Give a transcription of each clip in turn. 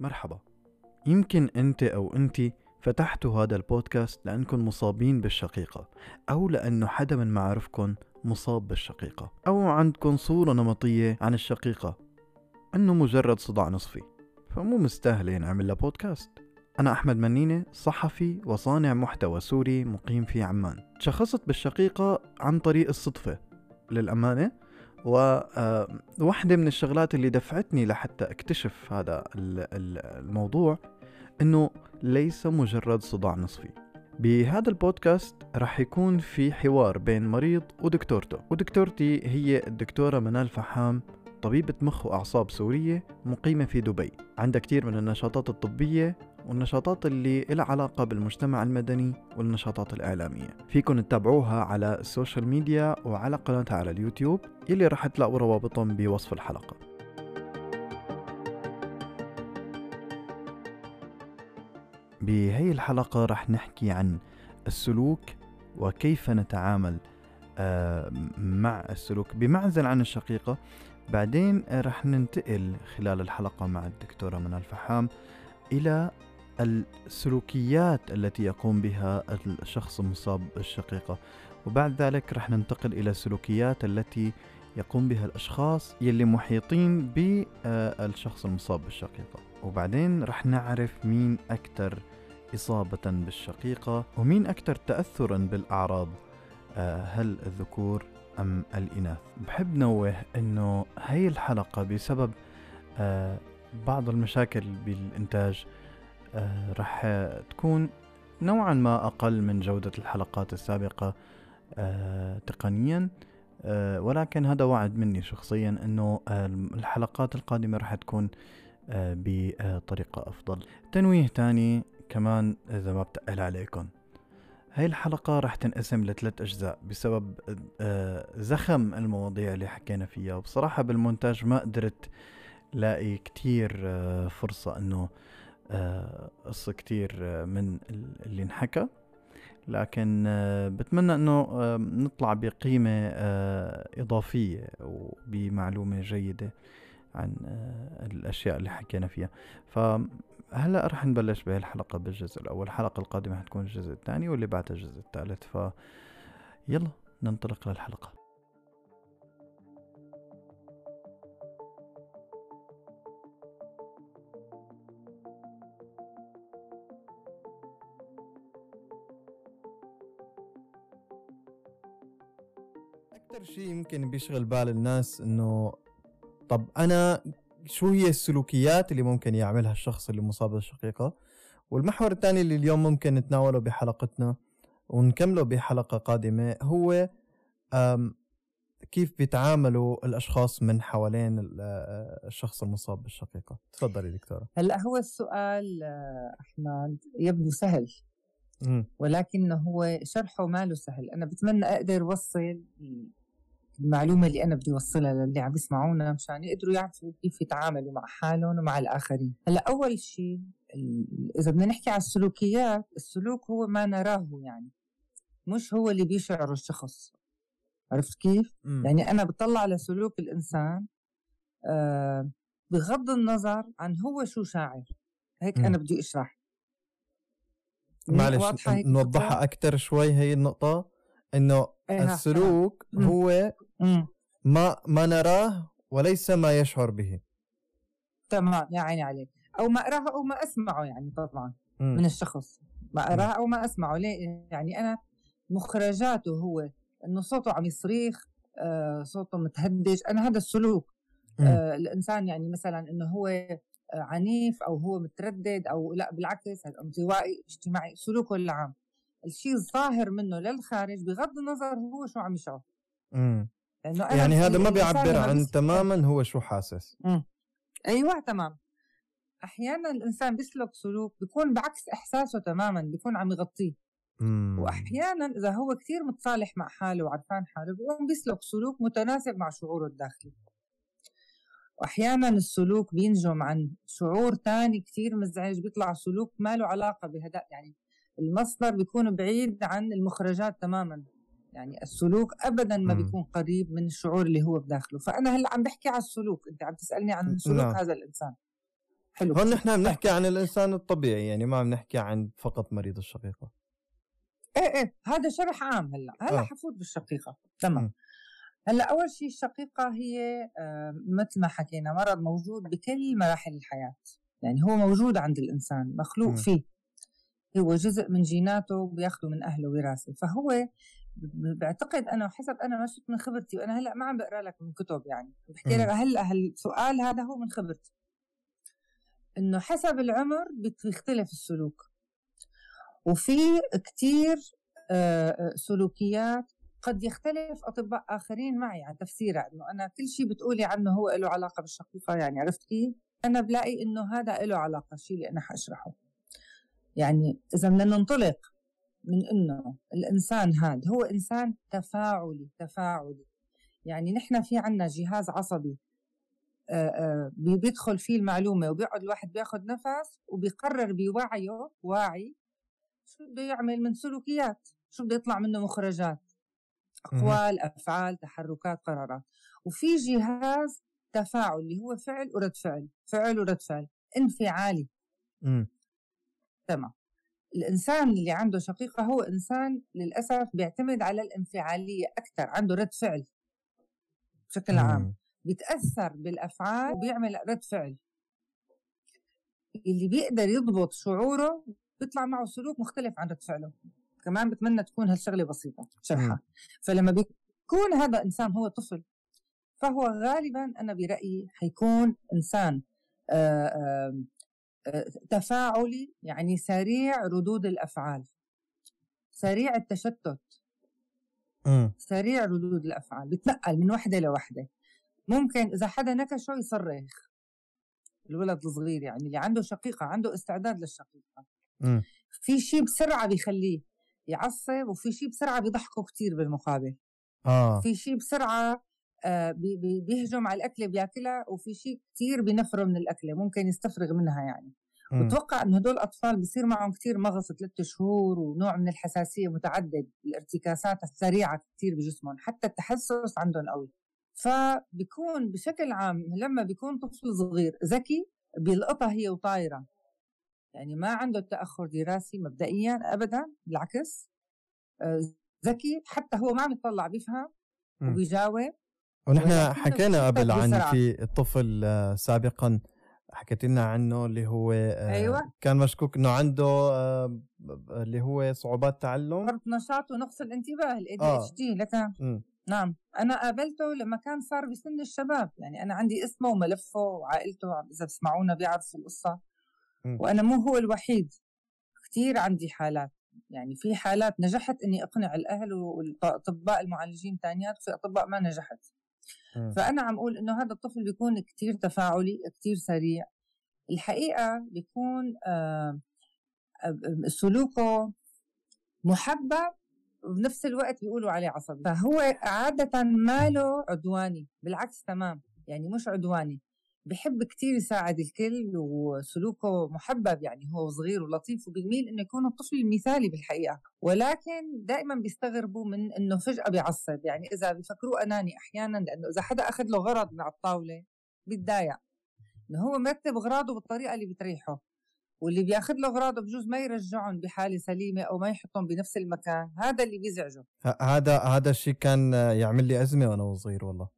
مرحبا. يمكن أنت أو أنت فتحتوا هذا البودكاست لأنكم مصابين بالشقيقة أو لأنه حدا من معارفكم مصاب بالشقيقة أو عندكم صورة نمطية عن الشقيقة. أنه مجرد صداع نصفي فمو مستاهلة نعمل لها بودكاست. أنا أحمد منينة صحفي وصانع محتوى سوري مقيم في عمان. تشخصت بالشقيقة عن طريق الصدفة. للأمانة وواحدة آه، من الشغلات اللي دفعتني لحتى اكتشف هذا الموضوع إنه ليس مجرد صداع نصفي. بهذا البودكاست رح يكون في حوار بين مريض ودكتورته. ودكتورتي هي الدكتورة منال فحام طبيبة مخ وأعصاب سورية مقيمة في دبي. عندها كتير من النشاطات الطبية والنشاطات اللي لها علاقة بالمجتمع المدني والنشاطات الإعلامية. فيكن تتابعوها على السوشيال ميديا وعلى قناتها على اليوتيوب يلي راح تلاقوا روابطهم بوصف الحلقة. بهي الحلقة رح نحكي عن السلوك وكيف نتعامل آه، مع السلوك بمعزل عن الشقيقة. بعدين رح ننتقل خلال الحلقة مع الدكتورة منال فحام إلى السلوكيات التي يقوم بها الشخص المصاب بالشقيقة. وبعد ذلك رح ننتقل إلى السلوكيات التي يقوم بها الأشخاص يلي محيطين بالشخص المصاب بالشقيقة. وبعدين رح نعرف مين أكثر إصابة بالشقيقة ومين أكثر تأثرا بالأعراض. آه، هل الذكور أم الإناث؟ بحب نوه أنه هاي الحلقة بسبب آه، بعض المشاكل بالإنتاج آه، رح تكون نوعا ما أقل من جودة الحلقات السابقة تقنيا. ولكن هذا وعد مني شخصيا أنه الحلقات القادمة رح تكون بطريقة أفضل. تنويه تاني كمان إذا ما بتقل عليكم. هاي الحلقة رح تنقسم لثلاث أجزاء بسبب آه، زخم المواضيع اللي حكينا فيها. وبصراحة بالمونتاج ما قدرت لاقي كتير آه، فرصة أنه آه، قصة كتير من اللي انحكى. لكن بتمنى أنه نطلع بقيمة إضافية وبمعلومة جيدة عن الأشياء اللي حكينا فيها. ف هلا رح نبلش بهي الحلقة بالجزء الأول. الحلقة القادمة حتكون الجزء الثاني واللي بعدها الجزء الثالث. ف يلا ننطلق للحلقة. شيء يمكن بيشغل بال الناس إنه طب أنا شو هي السلوكيات اللي ممكن يعملها الشخص اللي مصاب بالشقيقة؟ والمحور الثاني اللي اليوم ممكن نتناوله بحلقتنا ونكمله بحلقة قادمة هو كيف بيتعاملوا الأشخاص من حوالين الشخص المصاب بالشقيقة؟ تفضلي دكتورة. هلأ هو السؤال أحمد يبدو سهل. ولكن هو شرحه ما له سهل. أنا بتمنى أقدر أوصل المعلومة اللي أنا بدي أوصلها للي عم يسمعونا مشان يقدروا يعرفوا كيف يتعاملوا مع حالهم ومع الآخرين. هلأ أول شيء إذا بدنا نحكي على السلوكيات السلوك هو ما نراه يعني. مش هو اللي بيشعره الشخص. عرفت كيف؟ م. يعني أنا بطلع على سلوك الإنسان آه بغض النظر عن هو شو شاعر. هيك م. أنا بدي أشرح. معلش نوضحها أكثر شوي هي النقطة إنه إيه السلوك هو ما ما نراه وليس ما يشعر به. تمام يا عيني عليك. أو ما أراه أو ما أسمعه يعني طبعا من الشخص. ما أراه أو ما أسمعه. ليه؟ يعني أنا مخرجاته هو إنه صوته عم يصريخ آه صوته متهدج. أنا هذا السلوك. آه الإنسان يعني مثلا إنه هو آه، عنيف أو هو متردد أو لا بالعكس انطوائي اجتماعي سلوكه العام. الشيء الظاهر منه للخارج بغض النظر هو شو عم يشعر. امم يعني هذا ما بيعبر عن تماما هو شو حاسس. مم. أيوه تمام. أحيانا الإنسان بيسلك سلوك بيكون بعكس إحساسه تماما بيكون عم يغطيه. مم. واحيانا إذا هو كثير متصالح مع حاله وعرفان حاله بيقوم بيسلك سلوك متناسب مع شعوره الداخلي. واحيانا السلوك بينجم عن شعور تاني كثير مزعج بيطلع سلوك ما له علاقة بهذا يعني المصدر بيكون بعيد عن المخرجات تماما. يعني السلوك ابدا ما بيكون قريب من الشعور اللي هو بداخله. فأنا هلأ عم بحكي على السلوك. أنت عم تسألني عن سلوك. نعم. هذا الإنسان. حلو. هون نحن بنحكي عن الإنسان الطبيعي يعني ما بنحكي عن فقط مريض الشقيقة. إيه إيه. هذا شرح عام هلأ. هلأ آه. حفوت بالشقيقة. تمام. هلأ أول شيء الشقيقة هي آه مثل ما حكينا مرض موجود بكل مراحل الحياة. يعني هو موجود عند الإنسان مخلوق م. فيه. هو جزء من جيناته بياخده من أهله وراثة. فهو بعتقد أنا وحسب أنا ما شفت من خبرتي وأنا هلأ ما عم بقرأ لك من كتب يعني. بحكي لك هلأ هالسؤال هذا هو من خبرتي. إنه حسب العمر بيختلف السلوك. وفي كتير سلوكيات قد يختلف أطباء آخرين معي عن تفسيرها. إنه أنا كل شيء بتقولي عنه هو له علاقة بالشقيقة يعني عرفت كيف؟ أنا بلاقي إنه هذا له علاقة الشيء اللي أنا حأشرحه. يعني إذا بدنا ننطلق من إنه الإنسان هذا هو إنسان تفاعلي تفاعلي. يعني نحن في عنا جهاز عصبي بيدخل فيه المعلومة وبيقعد الواحد بياخد نفس وبيقرر بوعيه واعي شو بده يعمل من سلوكيات شو بده يطلع منه مخرجات أقوال أفعال تحركات قرارات. وفي جهاز تفاعل اللي هو فعل ورد فعل فعل ورد فعل انفعالي. تمام. الإنسان اللي عنده شقيقة هو إنسان للأسف بيعتمد على الانفعالية أكثر عنده رد فعل بشكل عام. بيتأثر بالأفعال وبيعمل رد فعل. اللي بيقدر يضبط شعوره بيطلع معه سلوك مختلف عن رد فعله. كمان بتمنى تكون هالشغلة بسيطة شرحها. فلما بيكون هذا إنسان هو طفل فهو غالبا أنا برأيي حيكون إنسان آآ آآ تفاعلي يعني سريع ردود الأفعال. سريع التشتت. سريع ردود الأفعال. بتنقل من وحدة لوحدة. ممكن إذا حدا نكشه يصرخ. الولد الصغير يعني اللي عنده شقيقة عنده استعداد للشقيقة. م. في شيء بسرعة بيخليه يعصب وفي شيء بسرعة بيضحكه كثير بالمقابل. آه. في شيء بسرعة بيهجم على الأكلة بياكلها وفي شيء كثير بينفره من الأكلة ممكن يستفرغ منها يعني. بتوقع إنه هدول الأطفال بصير معهم كثير مغص ثلاثة شهور ونوع من الحساسية متعدد الارتكاسات السريعة كثير بجسمهم حتى التحسس عندهم قوي. فبيكون بشكل عام لما بيكون طفل صغير ذكي بيلقطها هي وطايرة. يعني ما عنده تأخر دراسي مبدئيا ابدا بالعكس آه، ذكي حتى هو ما عم يطلع بيفهم وبيجاوب ونحن حكينا قبل عن في الطفل آه، سابقا حكيت لنا عنه اللي هو آه، أيوة. كان مشكوك إنه عنده اللي هو صعوبات تعلم. فرط نشاط ونقص الانتباه ال ADHD لك نعم. أنا قابلته لما كان صار بسن الشباب يعني أنا عندي اسمه وملفه وعائلته إذا بسمعونا بيعرفوا القصة. وأنا مو هو الوحيد. كثير عندي حالات. يعني في حالات نجحت إني أقنع الأهل والاطباء المعالجين ثانيات في أطباء ما نجحت. فأنا عم أقول إنه هذا الطفل بيكون كثير تفاعلي كثير سريع. الحقيقة بيكون آه سلوكه محبب وبنفس الوقت بيقولوا عليه عصبي. فهو عادة ما له عدواني بالعكس تمام يعني مش عدواني. بحب كتير يساعد الكل وسلوكه محبب يعني هو صغير ولطيف وبيميل إنه يكون الطفل المثالي بالحقيقة. ولكن دائما بيستغربوا من إنه فجأة بيعصب يعني إذا بيفكروه أناني أحيانا لأنه إذا حدا أخذ له غرض من على الطاولة بيتضايق. إنه هو مرتب اغراضه بالطريقة اللي بتريحه واللي بيأخذ له اغراضه بجوز ما يرجعهم بحالة سليمة أو ما يحطهم بنفس المكان هذا اللي بيزعجه. هذا هذا الشيء كان يعمل لي أزمة وأنا صغير والله.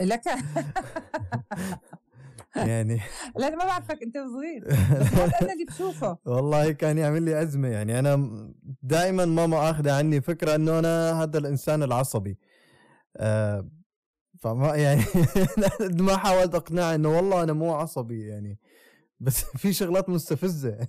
لك. يعني لا ما بعرفك أنت صغير. أنا اللي بشوفه. والله كان يعمل لي أزمة. يعني أنا دائما ماما آخذة عني فكرة إنه أنا هذا الإنسان العصبي. آه فما يعني ما حاولت اقنعه إنه والله أنا مو عصبي يعني. بس في شغلات مستفزة.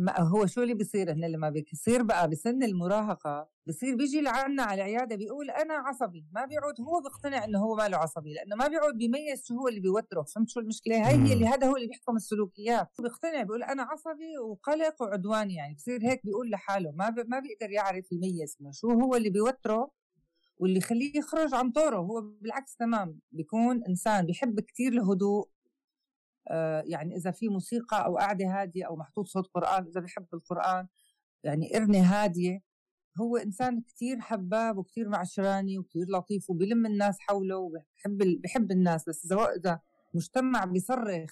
ما هو شو اللي بيصير هنا لما بيصير بقى بسن المراهقة؟ بصير بيجي لعنا على العيادة بيقول أنا عصبي ما بيعود هو بيقتنع إنه هو ماله عصبي لأنه ما بيعود بيميز شو هو اللي بيوتره فهمت شو المشكلة؟ هي هي اللي هذا هو اللي بيحكم السلوكيات. بيقتنع بيقول أنا عصبي وقلق وعدواني يعني بصير هيك بيقول لحاله ما بي ما بيقدر يعرف يميز شو هو اللي بيوتره واللي يخليه يخرج عن طوره هو بالعكس تمام بيكون إنسان بيحب كتير الهدوء يعني إذا في موسيقى أو قعده هادية أو محطوط صوت قرآن إذا بحب القرآن يعني قرنة هادية هو إنسان كتير حباب وكتير معشراني وكتير لطيف وبيلم الناس حوله وبحب بحب الناس بس إذا إذا مجتمع بيصرخ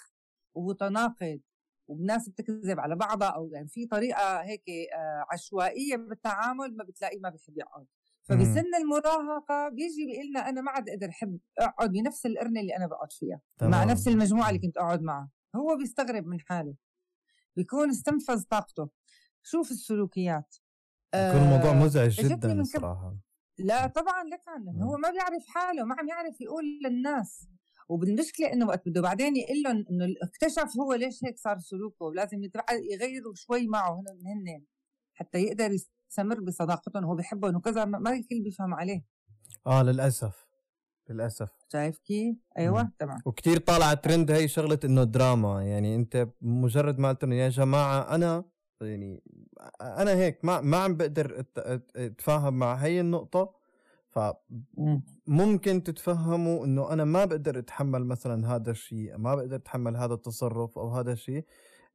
ومتناقض والناس بتكذب على بعضها أو يعني في طريقة هيك آه، عشوائية بالتعامل ما بتلاقيه ما بيحب يقعد. فبسن المراهقة بيجي بيقول لنا أنا ما عاد أقدر أحب أقعد بنفس القرنه اللي أنا بقعد فيها تمام. مع نفس المجموعة اللي كنت أقعد معها. هو بيستغرب من حاله. بيكون استنفذ طاقته. شوف السلوكيات. يكون الموضوع آه، مزعج جدا الصراحة. لا طبعا لك هو ما بيعرف حاله ما عم يعرف يقول للناس. وبالمشكلة إنه وقت بده بعدين يقول لهم إنه اكتشف هو ليش هيك صار سلوكه ولازم يغيروا شوي معه هن حتى يقدر يستمر بصداقتهم وهو بحبهم وكذا ما الكل بيفهم عليه. آه للأسف. للأسف. شايف كيف؟ أيوه تمام. وكثير طالعة ترند هي شغلة إنه دراما يعني أنت مجرد ما قلت يا جماعة أنا يعني أنا هيك ما ما عم بقدر أتفاهم مع هي النقطة. فممكن تتفهموا إنه أنا ما بقدر أتحمل مثلا هذا الشيء ما بقدر أتحمل هذا التصرف أو هذا الشيء.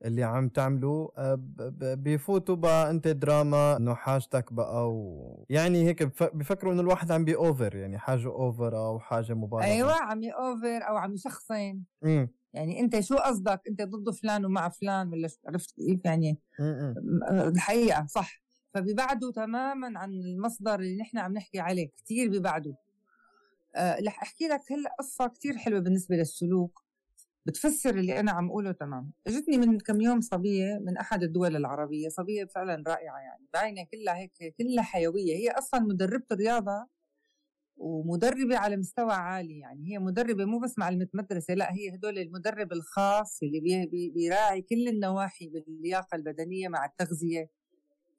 اللي عم تعملوه آه، بفوتوا بقى انت دراما انه حاجتك بقى و... يعني هيك بفكروا انه الواحد عم بي over يعني حاجة over أو حاجة مبالغة. أيوه عم over أو عم يشخصن يعني انت شو قصدك؟ انت ضد فلان ومع فلان ولا عرفت كيف يعني؟ الحقيقة صح. فبيبعدوا تماما عن المصدر اللي نحن عم نحكي عليه كثير بيبعدوا أه رح أحكي لك هلأ قصة كثير حلوة بالنسبة للسلوك. بتفسر اللي أنا عم أقوله تمام. إجتني من كم يوم صبية من أحد الدول العربية صبية فعلا رائعة يعني باينه كلها هيك كلها حيوية. هي أصلا مدربة رياضه ومدربة على مستوى عالي يعني. هي مدربة مو بس معلمة مدرسة لا هي هدول المدرب الخاص اللي بيراعي كل النواحي باللياقة البدنية مع التغذية.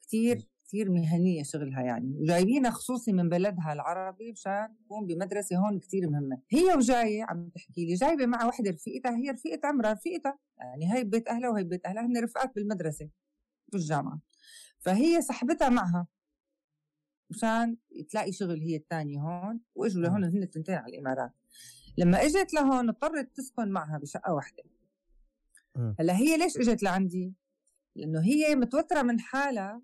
كتير كتير مهنية شغلها يعني وجايبينها خصوصي من بلدها العربي مشان تكون بمدرسة هون كتير مهمة. هي وجاية عم تحكي لي جايبة مع وحدة رفيقتها هي رفيقة عمرها رفيقتها يعني هي بيت أهلها وهي بيت أهلها هن رفقات بالمدرسة بالجامعة فهي صاحبتها معها مشان تلاقي شغل هي الثانية هون وإجوا لهون هن التنتين على الإمارات. لما إجت لهون اضطرت تسكن معها بشقة واحدة هلا هي ليش إجت لعندي؟ لأنه هي متوترة من حالها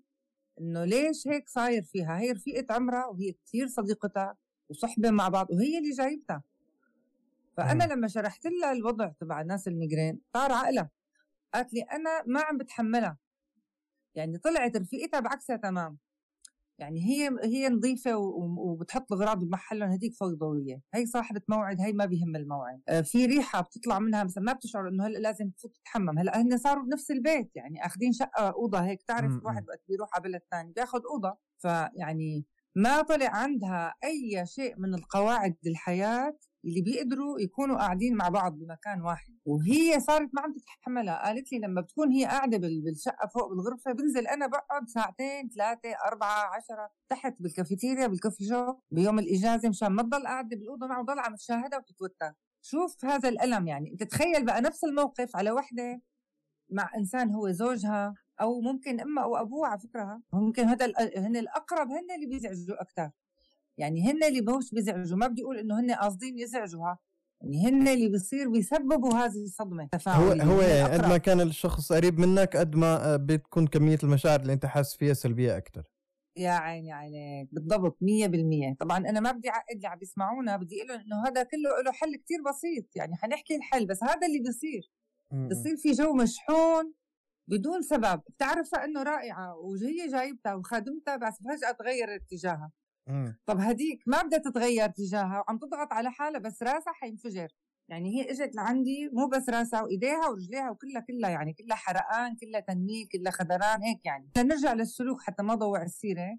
إنه ليش هيك صاير فيها؟ هي رفيقة عمرها وهي كثير صديقتها وصحبة مع بعض وهي اللي جايبتها. فأنا لما شرحت لها الوضع تبع الناس الميجرين طار عقلها. قالت لي أنا ما عم بتحملها. يعني طلعت رفيقتها بعكسها تمام. يعني هي هي نظيفة وبتحط الاغراض بمحلهم هذيك فوضويه هي صاحبة موعد هي ما بيهم الموعد. آه، في ريحة بتطلع منها مثلا ما بتشعر إنه هلأ لازم تفوت تتحمم. هلأ هن صاروا بنفس البيت يعني أخذين شقة أوضة هيك. تعرف الواحد وقت بيروح على بلد ثاني بياخذ أوضة. فيعني ما طلع عندها أي شيء من القواعد الحياة اللي بيقدروا يكونوا قاعدين مع بعض بمكان واحد. وهي صارت ما عم تتحملها. قالت لي لما بتكون هي قاعدة بالشقة فوق بالغرفة بنزل أنا بقعد ساعتين ثلاثة أربعة عشرة تحت بالكافيتيريا بالكوفي شوب بيوم الإجازة مشان ما تضل قاعدة بالأوضة معه وضل عم تشاهدها وتتوتر. شوف هذا الألم يعني. أنت تخيل بقى نفس الموقف على وحدة مع إنسان هو زوجها أو ممكن امها أو ابوها على فكرة. ممكن هذا هن الأقرب هن اللي بيزعجوا أكثر يعني هن اللي مش بيزعجوا ما بدي أقول إنه هن قاصدين يزعجوها يعني هن اللي بيصير بيسببوا هذه الصدمة هو هو يعني قد ما كان الشخص قريب منك قد ما آه، بتكون كمية المشاعر اللي أنت حاسس فيها سلبية أكثر يا عيني عليك بالضبط 100% طبعا أنا ما بدي أعقد اللي عم بيسمعونا بدي أقول إنه هذا كله له حل كتير بسيط. يعني حنحكي الحل بس هذا اللي بيصير بصير في جو مشحون بدون سبب. بتعرفها انه رائعة وهي جايبتها وخادمتها بس فجأة تغير اتجاهها. طب هديك ما بدها تتغير تجاهها وعم تضغط على حالها بس راسها حينفجر. يعني هي إجت لعندي مو بس راسها وإيديها ورجليها وكلها كلها يعني كلها حرقان كلها تنميل كلها خدران هيك يعني. نرجع للسلوك حتى ما ضوع السيرة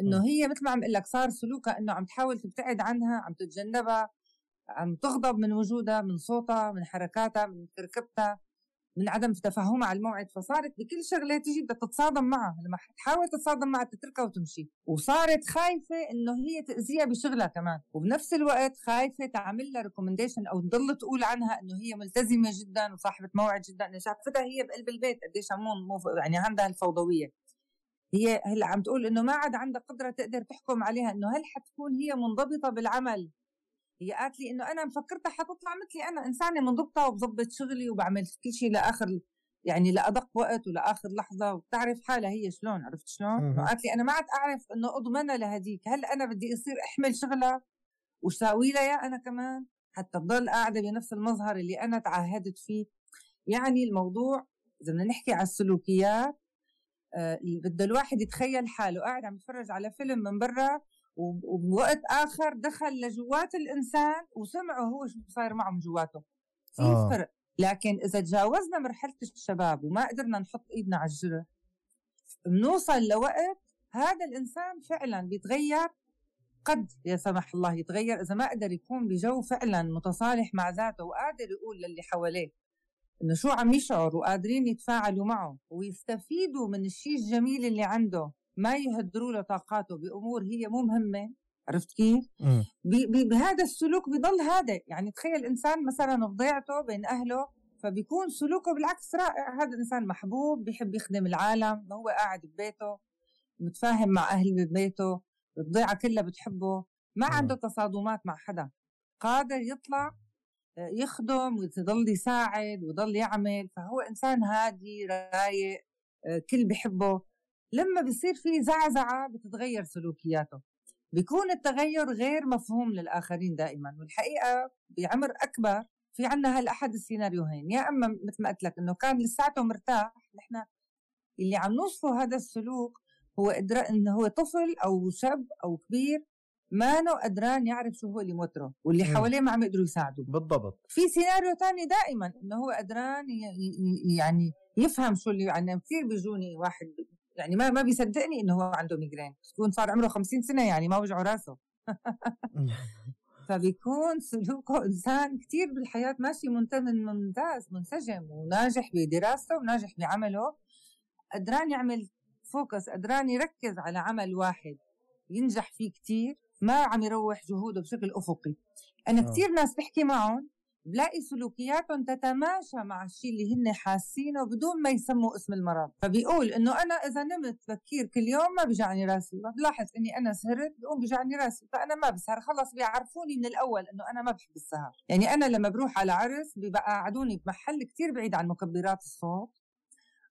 إنه هي مثل ما عم أقول لك صار سلوكها إنه عم تحاول تبتعد عنها عم تتجنبها عم تغضب من وجودها من صوتها من حركاتها من تركبتها من عدم تفهمها على الموعد فصارت بكل شغلة تيجي بدها تتصادم معها لما تحاول تتصادم معها تتركها وتمشي. وصارت خايفة إنه هي تأذيها بشغلها كمان. وبنفس الوقت خايفة تعمل لها ريكومنديشن أو تضل تقول عنها إنه هي ملتزمة جدا وصاحبة موعد جدا. انه شافتها هي بقلب البيت قديش مو يعني عندها الفوضوية. هي هلأ عم تقول إنه ما عاد عندها قدرة تقدر تحكم عليها إنه هل حتكون هي منضبطة بالعمل هي قالت لي إنه أنا مفكرتها حتطلع مثلي أنا إنسانة منضبطة وبظبط شغلي وبعمل كل شيء لآخر يعني لأدق وقت ولآخر لحظة وبتعرف حالها هي شلون عرفت شلون؟ قالت لي أنا ما عاد أعرف إنه أضمنها لهديك هل أنا بدي أصير أحمل شغلها وساوي لها أنا كمان؟ حتى تضل قاعدة بنفس المظهر اللي أنا تعهدت فيه. يعني الموضوع إذا بدنا نحكي على السلوكيات آه بده الواحد يتخيل حاله قاعد عم يتفرج على فيلم من برا وبوقت آخر دخل لجوات الإنسان وسمعه هو شو صاير معه من جواته في آه. فرق. لكن إذا تجاوزنا مرحلة الشباب وما قدرنا نحط إيدنا على الجرح بنوصل لوقت هذا الإنسان فعلا بيتغير قد يا سمح الله يتغير إذا ما قدر يكون بجو فعلا متصالح مع ذاته وقادر يقول للي حواليه إنه شو عم يشعر وقادرين يتفاعلوا معه ويستفيدوا من الشيء الجميل اللي عنده. ما يهدروا له طاقاته بأمور هي مو مهمة. عرفت كيف؟ بهذا السلوك بضل هذا. يعني تخيل إنسان مثلا بضيعته بين أهله فبيكون سلوكه بالعكس رائع. هذا الإنسان محبوب بيحب يخدم العالم هو قاعد ببيته متفاهم مع أهل بيته الضيعة كلها بتحبه ما عنده تصادمات مع حدا. قادر يطلع آه، يخدم ويضل يساعد ويضل يعمل فهو إنسان هادي رايق آه، كل بحبه لما بيصير في زعزعة بتتغير سلوكياته. بيكون التغير غير مفهوم للآخرين دائما والحقيقة بعمر أكبر في عنا هالأحد السيناريوهين. يا أما مثل ما قلت لك إنه كان لساته مرتاح نحن اللي عم نوصفه هذا السلوك هو قدران إنه هو طفل أو شاب أو كبير ما نو قدران يعرف شو هو اللي موتره واللي حواليه ما عم يقدروا يساعدوا بالضبط. في سيناريو تاني دائما إنه هو قدران يعني يفهم شو اللي يعني كثير بيجوني واحد يعني ما ما بيصدقني إنه هو عنده ميجرين بيكون صار عمره 50 سنة يعني ما وجعه راسه. فبيكون سلوكه إنسان كثير بالحياة ماشي ممتاز منسجم وناجح بدراسته وناجح بعمله. قدران يعمل فوكس قدران يركز على عمل واحد ينجح فيه كتير ما عم يروح جهوده بشكل أفقي. أنا أوه. كتير ناس بحكي معهم بلاقي سلوكياتهم تتماشى مع الشيء اللي هن حاسينه بدون ما يسموا اسم المرض. فبيقول إنه أنا إذا نمت بكير كل يوم ما بيجعني راسي. بلاحظ إني أنا سهرت بقوم بيجعني راسي فأنا ما بسهر. خلص بيعرفوني من الأول إنه أنا ما بحب السهر. يعني أنا لما بروح على عرس بيبقى قعدوني بمحل كتير بعيد عن مكبرات الصوت.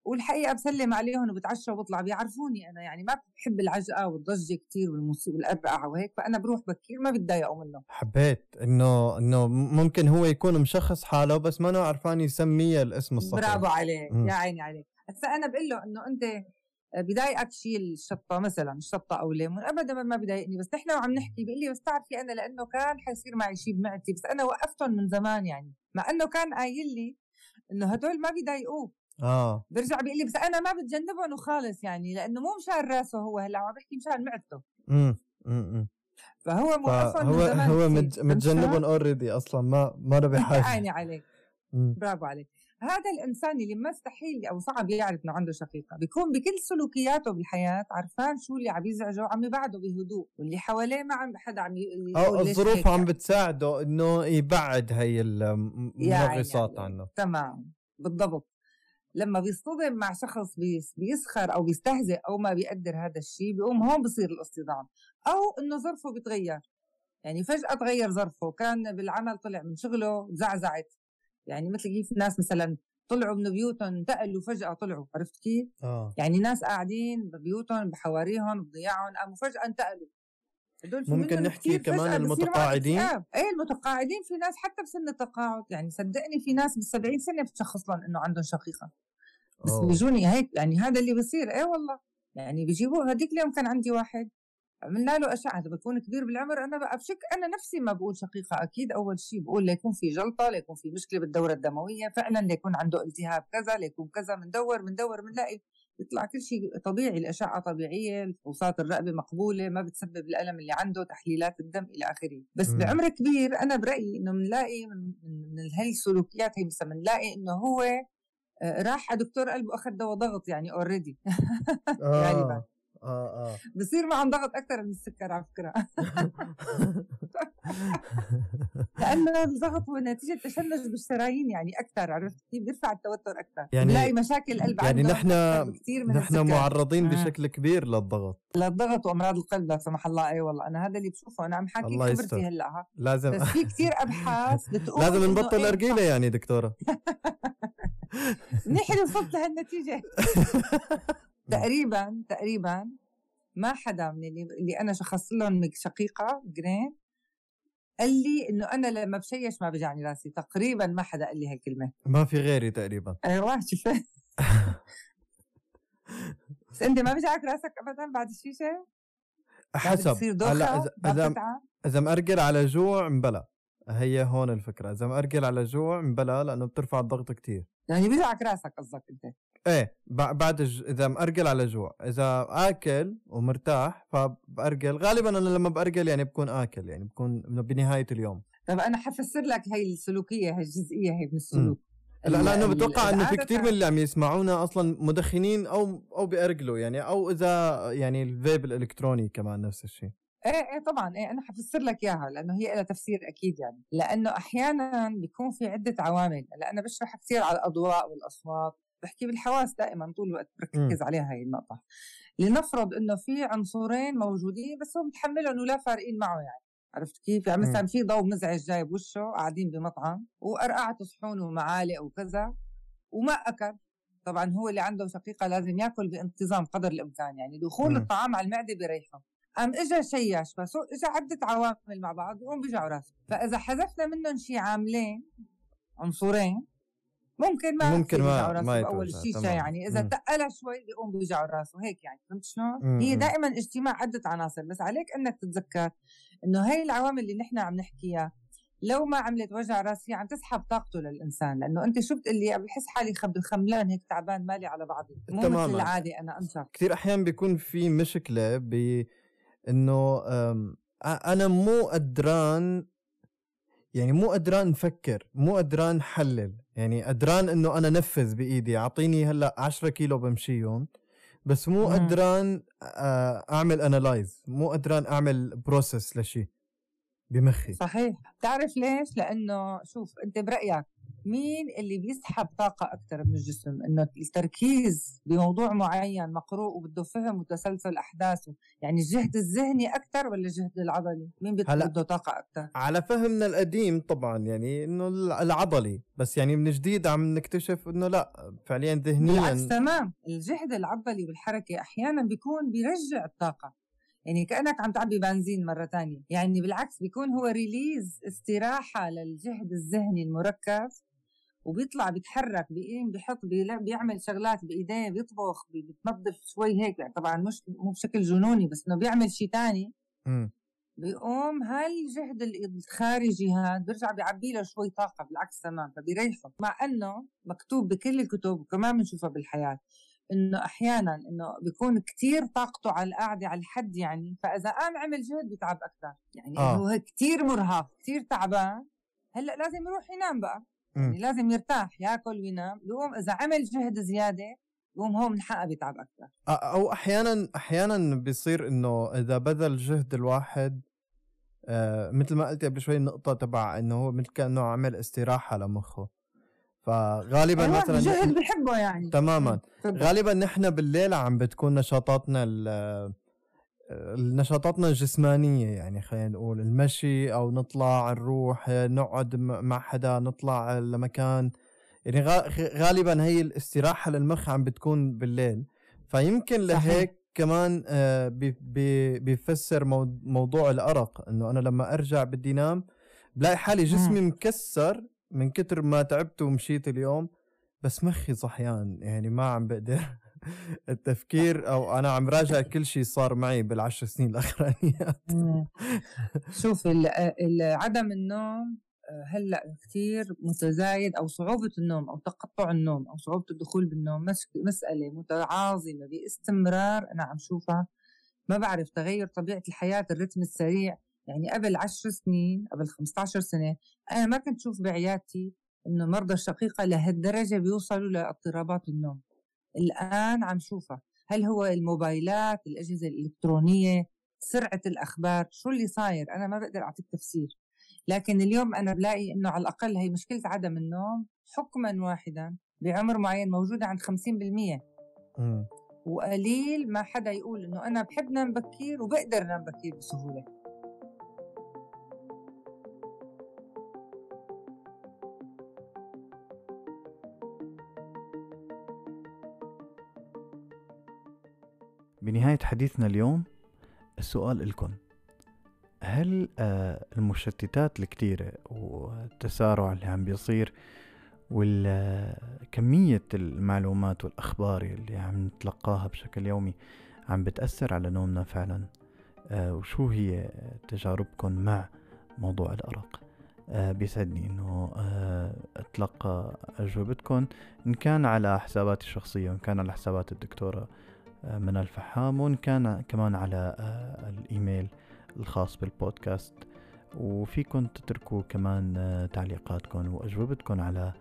والحقيقة بسلم عليهم وبتعشى وبطلع. بيعرفوني أنا يعني ما بحب العجقة والضجة كثير والموسيقى والاربعه وهيك فأنا بروح بكير ما بتضايقوا منه حبيت إنه إنه ممكن هو يكون مشخص حاله بس ما عرفان يسميه الاسم الصحيح. برافو عليك م. يا عيني عليك. هسا أنا بقول له إنه أنت بضايقك شيء الشطة مثلا الشطة أو الليمون ابدا ما بضايقني بس نحن وعم نحكي بيقول لي بس تعرفي أنا لأنه كان حيصير معي شيء بمعدتي بس أنا وقفتهم من زمان يعني. مع إنه كان قايل لي إنه هدول ما بيضايقوه آه. برجع بيقول لي بس أنا ما بتجنبهم وخالص يعني لأنه مو مشان رأسه هو هلا عم بحكي مشان معدته. امم امم فهو موقفهم هو هو متجنبهم اوريدي أصلا ما ما له بحاجه عيني عليك. برافو عليك. هذا الإنسان اللي مستحيل أو صعب يعرف إنه عنده شقيقة. بيكون بكل سلوكياته بالحياة عارفان شو اللي عم يزعجه وعم يبعده بهدوء واللي حواليه ما عم حدا عم أو الظروف عم بتساعده إنه يبعد هي المنغصات يعني عنه. تمام. بالضبط. لما بيصطدم مع شخص بيسخر أو بيستهزئ أو ما بيقدر هذا الشيء بيقوم هون بصير الاصطدام. أو إنه ظرفه بيتغير. يعني فجأة تغير ظرفه. كان بالعمل طلع من شغله زعزعت. يعني مثل كيف الناس مثلا طلعوا من بيوتهم انتقلوا فجأة طلعوا. عرفت كيف؟ آه. يعني ناس قاعدين ببيوتهم بحواريهم بضياعهم قاموا فجأة انتقلوا. ممكن نحكي كمان المتقاعدين؟ إيه المتقاعدين في ناس حتى بسن التقاعد. يعني صدقني في ناس بال70 سنة بتشخص لهم إنه عندهم شقيقة. بس بيجوني هيك يعني هذا اللي بصير. إيه والله. يعني بيجيبوه هذيك اليوم كان عندي واحد عملنا له أشعة بكون كبير بالعمر. أنا بقى بشك أنا نفسي ما بقول شقيقة أكيد أول شيء بقول ليكون في جلطة ليكون في مشكلة بالدورة الدموية. فعلا ليكون عنده التهاب كذا ليكون كذا بندور بندور بنلاقي بيطلع كل شيء طبيعي. الأشعة طبيعية الفحوصات الرقبة مقبولة ما بتسبب الألم اللي عنده تحليلات الدم إلى آخره. بس م. بعمر كبير أنا برأيي إنه بنلاقي من, من هاي السلوكيات هي بنلاقي إنه هو راح على دكتور قلب واخذ دواء ضغط يعني already غالبا آه. آه آه. بصير معهم ضغط أكثر من السكر على فكرة. لأنه الضغط هو نتيجه تشنج بالشرايين يعني أكثر عرفت؟ كيف بيرفع التوتر أكثر يعني بنلاقي مشاكل القلب يعني نحن كثير من نحن معرضين آه. بشكل كبير للضغط. للضغط وأمراض القلب لا سمح الله. اي والله أنا هذا اللي بشوفه. أنا عم حكي خبرتي هلأ. لازم. بس في كثير أبحاث بتقول لازم نبطل أرجيلة يعني دكتورة. منيح وصلت لهالنتيجة. تقريبا تقريبا ما حدا من اللي, اللي أنا شخصت لهم شقيقة جرين قال لي إنه أنا لما بشيش ما بجعني راسي. تقريبا ما حدا قال لي هالكلمة. ما في غيري تقريبا. أيوه شوف. بس أنت ما بيجعك راسك ابدا بعد الشيشه؟ حسب. هلا اذا اذا إذا مأرجل على جوع مبلا هي هون الفكرة. إذا مأرجل على جوع مبلا لأنه بترفع الضغط كتير. يعني بيجعك راسك قصدك انت. إيه بعد ج... إذا مأرجل على جوع إذا آكل ومرتاح فبأرجل غالبا أنا لما بأرجل يعني بكون آكل يعني بكون بنهاية اليوم. طب أنا حفسر لك هي السلوكية هي الجزئية هي من السلوك. لا لأنه بتوقع إنه في كثير من اللي عم يسمعونا أصلا مدخنين أو أو بيأرجلوا يعني أو إذا يعني الفيب الإلكتروني كمان نفس الشيء. إيه إيه طبعا إيه أنا حفسر لك إياها لأنه هي لها تفسير أكيد يعني. لأنه أحيانا بيكون في عدة عوامل. هلا أنا بشرح كثير على الأضواء والأصوات بحكي بالحواس دائما طول الوقت بركز عليها هي النقطة. لنفرض إنه في عنصرين موجودين بس هو متحملهم ولا فارقين معه يعني. عرفت كيف؟ يعني مثلا في ضوء مزعج جاي بوشه قاعدين بمطعم وقرقعت صحون ومعالق وكذا وما أكل. طبعا هو اللي عنده شقيقة لازم يأكل بانتظام قدر الإمكان يعني. دخول الطعام على المعدة بيريحه. قام اجى شيش بس اجى عدة عوامل مع بعض بيقوم بيجعوا راسه فإذا حذفنا منهم شيء عاملين عنصرين ممكن ما ممكن ما ما أول الشيشه يعني إذا تقلها شوي بيقوم بيوجع راسه هيك يعني فهمت شلون؟ هي دائما اجتماع عدة عناصر بس عليك إنك تتذكر إنه هي العوامل اللي نحن عم نحكيها لو ما عملت وجع راسي عم تسحب طاقته للإنسان. لأنه أنت شو بتقلي؟ بحس حالي خملان هيك تعبان مالي على بعضي. مو مثل العادي أنا انشط كثير احيان بيكون في مشكلة ب إنه أنا مو قدران يعني مو قدران نفكر مو قدران حلل يعني قدران إنه أنا نفذ بإيدي أعطيني هلأ 10 كيلو بمشيهم بس مو قدران أعمل analyze مو قدران أعمل process لشيء بمخي. صحيح. بتعرف ليش؟ لأنه شوف أنت برأيك مين اللي بيسحب طاقة أكثر من الجسم؟ إنه التركيز بموضوع معين مقروء وبده فهم وتسلسل أحداثه يعني الجهد الذهني أكثر ولا الجهد العضلي؟ مين بده طاقة أكثر على فهمنا القديم طبعا يعني إنه العضلي بس يعني من جديد عم نكتشف إنه لأ فعليا ذهنيا بالعكس تمام. الجهد العضلي بالحركة أحيانا بيكون بيرجع الطاقة. يعني كأنك عم تعبي بنزين مرة تانية. يعني بالعكس بيكون هو ريليز استراحة للجهد الذهني المركز وبيطلع بيتحرك بيقيم بيحط بيعمل شغلات بإيديه بيطبخ بيتنظف شوي هيك. يعني طبعا مش مو بشكل جنوني بس إنه بيعمل شيء ثاني بيقوم هالجهد الخارجي هذا بيرجع بيعبي له شوي طاقة بالعكس تمام فبيريحه. مع إنه مكتوب بكل الكتب وكمان بنشوفها بالحياة إنه أحيانا إنه بيكون كتير طاقته على القعدة على الحد يعني. فإذا قام عمل جهد بيتعب أكثر يعني آه. هو كتير مرهق كتير تعبان. هلأ لازم يروح ينام بقى. يعني لازم يرتاح ياكل وينام. يقوم إذا عمل جهد زيادة يقوم هو من حقه بيتعب أكثر. أو أحيانا أحيانا بيصير إنه إذا بذل جهد الواحد آه مثل ما قلت قبل شوي النقطة تبع إنه هو مثل كأنه عمل استراحة لمخه. فغالبا أيوة مثلا جهد بحبه يعني. تماما. غالبا نحن بالليل عم بتكون نشاطاتنا نشاطاتنا الجسمانية يعني خلينا نقول المشي أو نطلع نروح نقعد مع حدا نطلع لمكان. يعني غالبا هي الاستراحة للمخ عم بتكون بالليل. فيمكن لهيك كمان آه، بيفسر موضوع الأرق إنه أنا لما أرجع بدي نام بلاقي حالي جسمي مكسر من كتر ما تعبت ومشيت اليوم. بس مخي صحيان يعني ما عم بقدر. التفكير أو أنا عم راجع كل شيء صار معي بالعشر سنين الأخرانيات. شوف عدم النوم آه، هلأ كثير متزايد أو صعوبة النوم أو تقطع النوم أو صعوبة الدخول بالنوم. مسألة متعاظمة باستمرار أنا عم شوفها. ما بعرف تغير طبيعة الحياة الرتم السريع. يعني قبل عشر سنين قبل 15 سنة أنا ما كنت شوف بعيادتي إنه مرضى الشقيقة لهالدرجة بيوصلوا لإضطرابات النوم. الآن عم شوفها. هل هو الموبايلات الأجهزة الإلكترونية سرعة الأخبار شو اللي صاير؟ أنا ما بقدر أعطيك تفسير. لكن اليوم أنا بلاقي أنه على الأقل هي مشكلة عدم النوم حكما واحدا بعمر معين موجودة عند 50% م. وقليل ما حدا يقول إنه أنا بحب نام بكير وبقدر نام بكير بسهولة. بنهاية حديثنا اليوم السؤال لكم هل آه، المشتتات الكتيرة والتسارع اللي عم بيصير وكمية المعلومات والأخبار اللي عم نتلقاها بشكل يومي عم بتأثر على نومنا فعلا؟ آه، وشو هي تجاربكم مع موضوع الأرق؟ آه، بيسعدني إنه أتلقى اجوبتكم إن كان على حساباتي الشخصية وإن كان على حسابات الدكتورة من الفحام وإن كان كمان على الإيميل الخاص بالبودكاست. وفيكم تتركوا كمان آه، تعليقاتكم وأجوبتكم على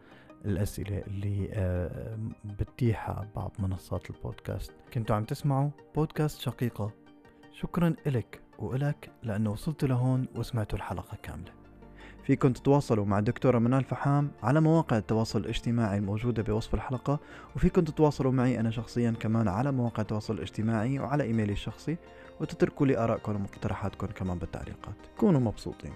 الأسئلة اللي آه، بتيحها بعض منصات البودكاست. كنتوا عم تسمعوا بودكاست شقيقة. شكرا إلك وإلك لأنه وصلت لهون وسمعتوا الحلقة كاملة. فيكم تتواصلوا مع الدكتورة منال فحام على مواقع التواصل الاجتماعي الموجودة بوصف الحلقة وفيكم تتواصلوا معي أنا شخصيا كمان على مواقع التواصل الاجتماعي وعلى إيميلي الشخصي وتتركوا لي آرائكم ومقترحاتكم كمان بالتعليقات. كونوا مبسوطين.